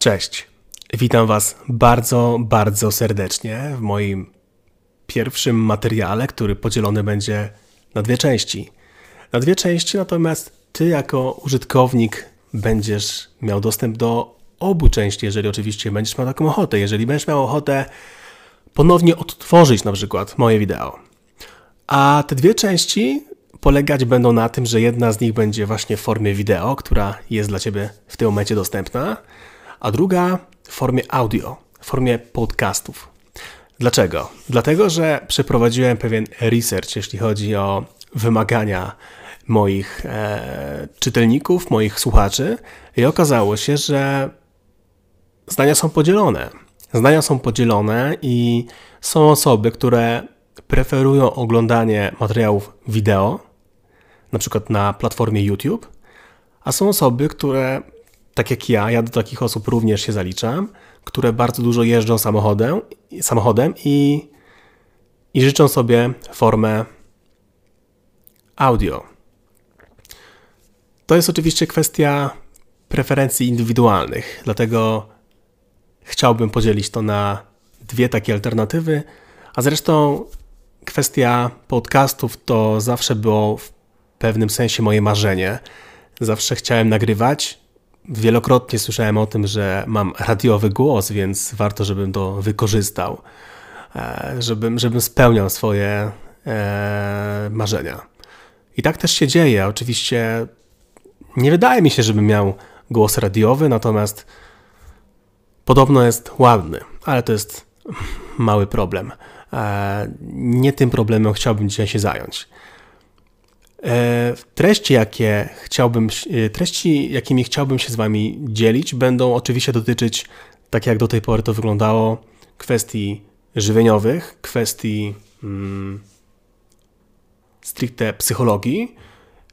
Cześć. Witam Was bardzo, bardzo serdecznie w moim pierwszym materiale, który podzielony będzie na dwie części. Na dwie części, natomiast Ty, jako użytkownik, będziesz miał dostęp do obu części, jeżeli oczywiście będziesz miał taką ochotę. Jeżeli będziesz miał ochotę ponownie odtworzyć na przykład moje wideo. A te dwie części polegać będą na tym, że jedna z nich będzie właśnie w formie wideo, która jest dla Ciebie w tym momencie dostępna, a druga w formie audio, w formie podcastów. Dlaczego? Dlatego, że przeprowadziłem pewien research, jeśli chodzi o wymagania moich e, czytelników, moich słuchaczy, i okazało się, że zdania są podzielone. Zdania są podzielone i są osoby, które preferują oglądanie materiałów wideo, na przykład na platformie YouTube, a są osoby, które, tak jak ja, ja do takich osób również się zaliczam, które bardzo dużo jeżdżą samochodem, samochodem i, i życzą sobie formę audio. To jest oczywiście kwestia preferencji indywidualnych, dlatego chciałbym podzielić to na dwie takie alternatywy, a zresztą kwestia podcastów to zawsze było w pewnym sensie moje marzenie. Zawsze chciałem nagrywać. Wielokrotnie słyszałem o tym, że mam radiowy głos, więc warto, żebym to wykorzystał, e, żebym, żebym spełniał swoje e, marzenia. I tak też się dzieje. Oczywiście nie wydaje mi się, żebym miał głos radiowy, natomiast podobno jest ładny, ale to jest mały problem. E, nie tym problemem chciałbym dzisiaj się zająć. E, treści, jakie chciałbym, e, treści, jakimi chciałbym się z Wami dzielić, będą oczywiście dotyczyć, tak jak do tej pory to wyglądało, kwestii żywieniowych, kwestii hmm, stricte psychologii.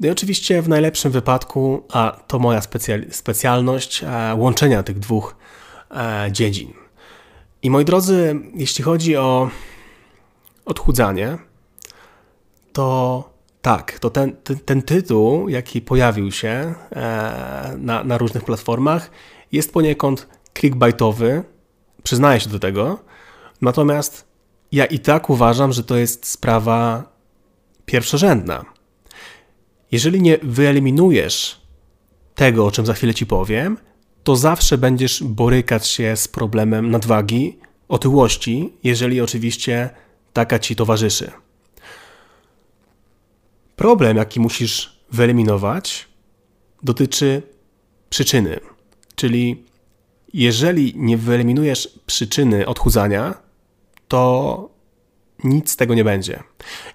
No i oczywiście w najlepszym wypadku, a to moja specjal, specjalność, łączenia tych dwóch dziedzin. I moi drodzy, jeśli chodzi o odchudzanie, to tak, to ten, ten, ten, tytuł, jaki pojawił się e, na, na różnych platformach, jest poniekąd clickbaitowy, przyznaję się do tego, natomiast ja i tak uważam, że to jest sprawa pierwszorzędna. Jeżeli nie wyeliminujesz tego, o czym za chwilę ci powiem, to zawsze będziesz borykać się z problemem nadwagi, otyłości, jeżeli oczywiście taka ci towarzyszy. Problem, jaki musisz wyeliminować, dotyczy przyczyny. Czyli jeżeli nie wyeliminujesz przyczyny odchudzania, to nic z tego nie będzie.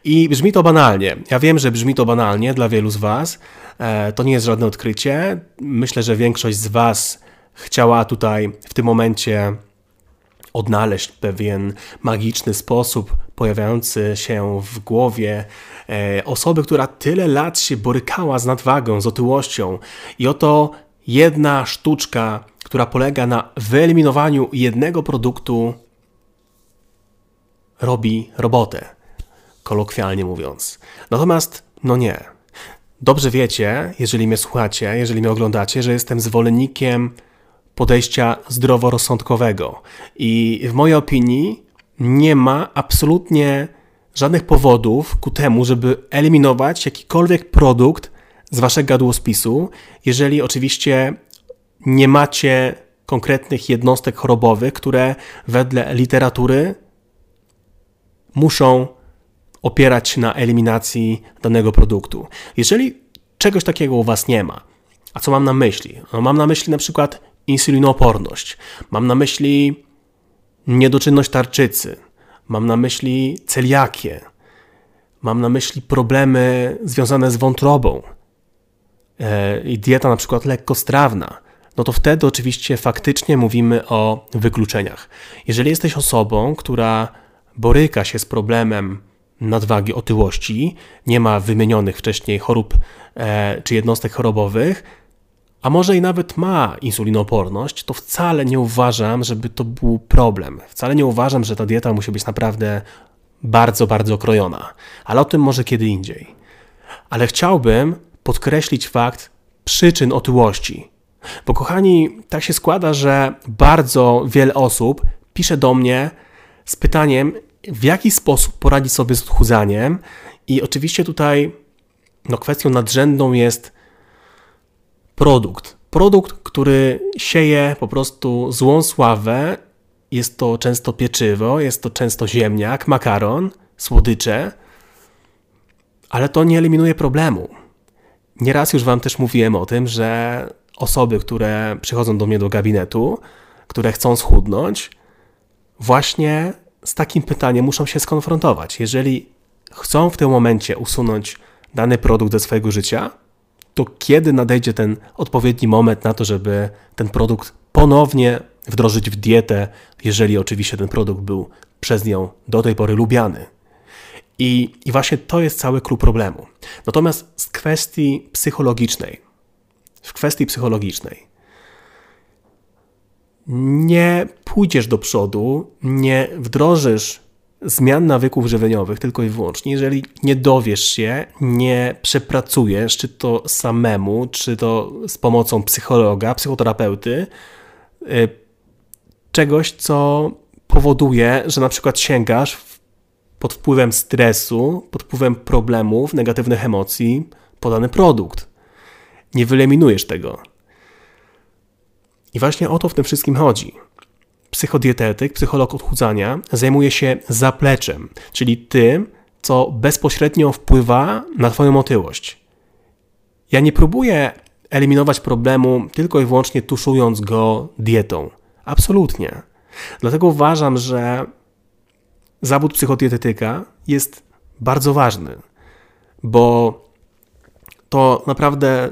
I brzmi to banalnie. Ja wiem, że brzmi to banalnie dla wielu z Was. E, to nie jest żadne odkrycie. Myślę, że większość z Was chciała tutaj w tym momencie odnaleźć pewien magiczny sposób pojawiający się w głowie e, osoby, która tyle lat się borykała z nadwagą, z otyłością i oto jedna sztuczka, która polega na wyeliminowaniu jednego produktu, robi robotę, kolokwialnie mówiąc. Natomiast, no nie. Dobrze wiecie, jeżeli mnie słuchacie, jeżeli mnie oglądacie, że jestem zwolennikiem podejścia zdroworozsądkowego. I w mojej opinii nie ma absolutnie żadnych powodów ku temu, żeby eliminować jakikolwiek produkt z waszego jadłospisu, jeżeli oczywiście nie macie konkretnych jednostek chorobowych, które wedle literatury muszą opierać się na eliminacji danego produktu. Jeżeli czegoś takiego u was nie ma, a co mam na myśli? No, mam na myśli na przykład insulinooporność, mam na myśli niedoczynność tarczycy, mam na myśli celiakię, mam na myśli problemy związane z wątrobą. E, i dieta na przykład lekkostrawna, no to wtedy oczywiście faktycznie mówimy o wykluczeniach. Jeżeli jesteś osobą, która boryka się z problemem nadwagi, otyłości, nie ma wymienionych wcześniej chorób e, czy jednostek chorobowych, a może i nawet ma insulinooporność, to wcale nie uważam, żeby to był problem. Wcale nie uważam, że ta dieta musi być naprawdę bardzo, bardzo okrojona. Ale o tym może kiedy indziej. Ale chciałbym podkreślić fakt przyczyn otyłości. Bo kochani, tak się składa, że bardzo wiele osób pisze do mnie z pytaniem, w jaki sposób poradzić sobie z odchudzaniem. I oczywiście tutaj no, kwestią nadrzędną jest produkt. Produkt, który sieje po prostu złą sławę. Jest to często pieczywo, jest to często ziemniak, makaron, słodycze, ale to nie eliminuje problemu. Nieraz już Wam też mówiłem o tym, że osoby, które przychodzą do mnie do gabinetu, które chcą schudnąć, właśnie z takim pytaniem muszą się skonfrontować. Jeżeli chcą w tym momencie usunąć dany produkt ze swojego życia, to kiedy nadejdzie ten odpowiedni moment na to, żeby ten produkt ponownie wdrożyć w dietę, jeżeli oczywiście ten produkt był przez nią do tej pory lubiany. I, I właśnie to jest cały klucz problemu. Natomiast z kwestii psychologicznej, w kwestii psychologicznej, nie pójdziesz do przodu, nie wdrożysz zmian nawyków żywieniowych tylko i wyłącznie, jeżeli nie dowiesz się, nie przepracujesz, czy to samemu, czy to z pomocą psychologa, psychoterapeuty, y, czegoś, co powoduje, że na przykład sięgasz pod wpływem stresu, pod wpływem problemów, negatywnych emocji po dany produkt. Nie wyeliminujesz tego. I właśnie o to w tym wszystkim chodzi. Psychodietetyk, psycholog odchudzania zajmuje się zapleczem, czyli tym, co bezpośrednio wpływa na Twoją otyłość. Ja nie próbuję eliminować problemu tylko i wyłącznie tuszując go dietą. Absolutnie. Dlatego uważam, że zawód psychodietetyka jest bardzo ważny, bo to naprawdę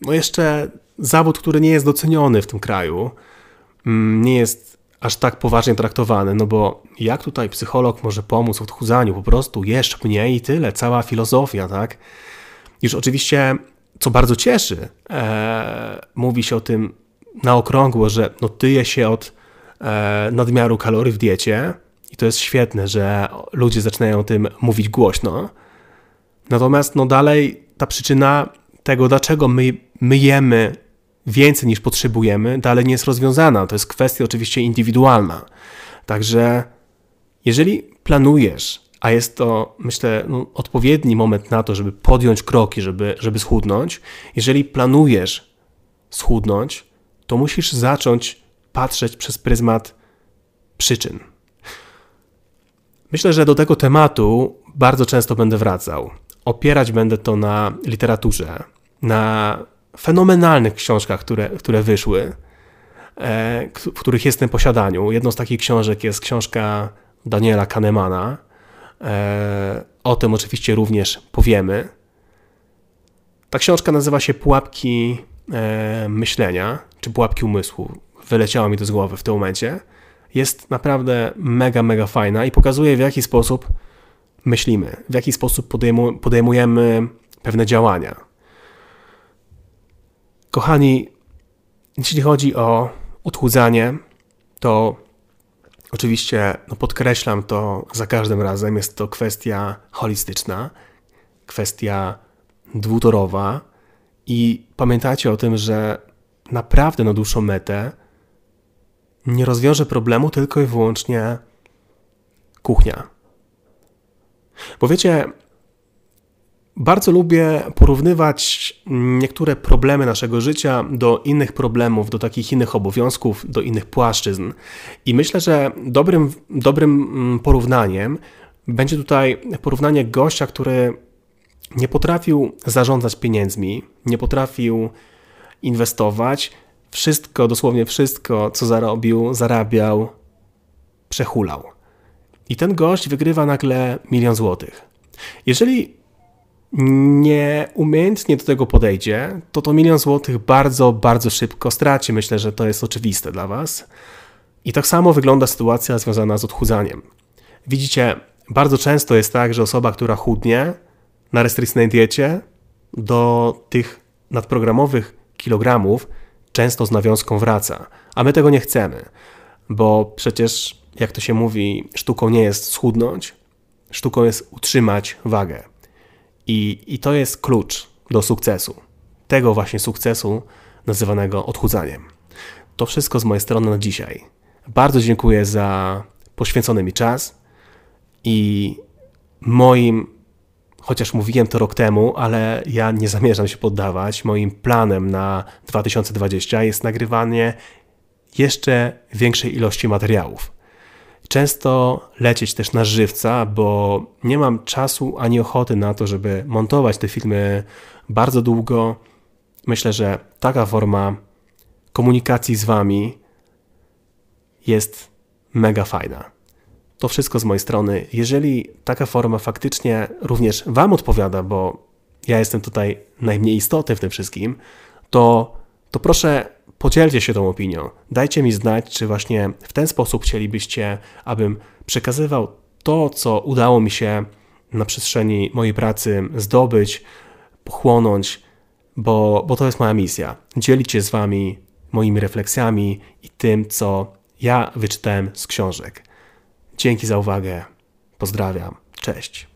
no jeszcze zawód, który nie jest doceniony w tym kraju, nie jest aż tak poważnie traktowany, no bo jak tutaj psycholog może pomóc w odchudzaniu? Po prostu jesz mniej i tyle, cała filozofia, tak? Już oczywiście, co bardzo cieszy, e, mówi się o tym na okrągło, że no tyje się od e, nadmiaru kalorii w diecie i to jest świetne, że ludzie zaczynają o tym mówić głośno. Natomiast no dalej ta przyczyna tego, dlaczego my, my jemy więcej niż potrzebujemy, dalej nie jest rozwiązana. To jest kwestia oczywiście indywidualna. Także jeżeli planujesz, a jest to, myślę, no, odpowiedni moment na to, żeby podjąć kroki, żeby, żeby schudnąć, jeżeli planujesz schudnąć, to musisz zacząć patrzeć przez pryzmat przyczyn. Myślę, że do tego tematu bardzo często będę wracał. Opierać będę to na literaturze, na fenomenalnych książkach, które, które wyszły, e, w których jestem posiadaniu. Jedną z takich książek jest książka Daniela Kahnemana. E, o tym oczywiście również powiemy. Ta książka nazywa się Pułapki e, myślenia, czy Pułapki umysłu. Wyleciało mi to z głowy w tym momencie. Jest naprawdę mega, mega fajna i pokazuje w jaki sposób myślimy, w jaki sposób podejmujemy pewne działania. Kochani, jeśli chodzi o odchudzanie, to oczywiście no podkreślam to za każdym razem, jest to kwestia holistyczna, kwestia dwutorowa i pamiętajcie o tym, że naprawdę na dłuższą metę nie rozwiąże problemu tylko i wyłącznie kuchnia. Bo wiecie, bardzo lubię porównywać niektóre problemy naszego życia do innych problemów, do takich innych obowiązków, do innych płaszczyzn. I myślę, że dobrym, dobrym mm, porównaniem będzie tutaj porównanie gościa, który nie potrafił zarządzać pieniędzmi, nie potrafił inwestować. Wszystko, dosłownie wszystko, co zarobił, zarabiał, przehulał. I ten gość wygrywa nagle milion złotych. Jeżeli nieumiejętnie do tego podejdzie, to to milion złotych bardzo, bardzo szybko straci. Myślę, że to jest oczywiste dla Was. I tak samo wygląda sytuacja związana z odchudzaniem. Widzicie, bardzo często jest tak, że osoba, która chudnie na restrykcyjnej diecie, do tych nadprogramowych kilogramów często z nawiązką wraca. A my tego nie chcemy, bo przecież, jak to się mówi, sztuką nie jest schudnąć, sztuką jest utrzymać wagę. I, I to jest klucz do sukcesu. Tego właśnie sukcesu nazywanego odchudzaniem. To wszystko z mojej strony na dzisiaj. Bardzo dziękuję za poświęcony mi czas i moim, chociaż mówiłem to rok temu, ale ja nie zamierzam się poddawać. Moim planem na 2020 jest nagrywanie jeszcze większej ilości materiałów. Często lecieć też na żywca, bo nie mam czasu ani ochoty na to, żeby montować te filmy bardzo długo. Myślę, że taka forma komunikacji z Wami jest mega fajna. To wszystko z mojej strony. Jeżeli taka forma faktycznie również Wam odpowiada, bo ja jestem tutaj najmniej istotny w tym wszystkim, to, to proszę podzielcie się tą opinią. Dajcie mi znać, czy właśnie w ten sposób chcielibyście, abym przekazywał to, co udało mi się na przestrzeni mojej pracy zdobyć, pochłonąć, bo, bo to jest moja misja. Dzielić się z Wami moimi refleksjami i tym, co ja wyczytałem z książek. Dzięki za uwagę. Pozdrawiam. Cześć.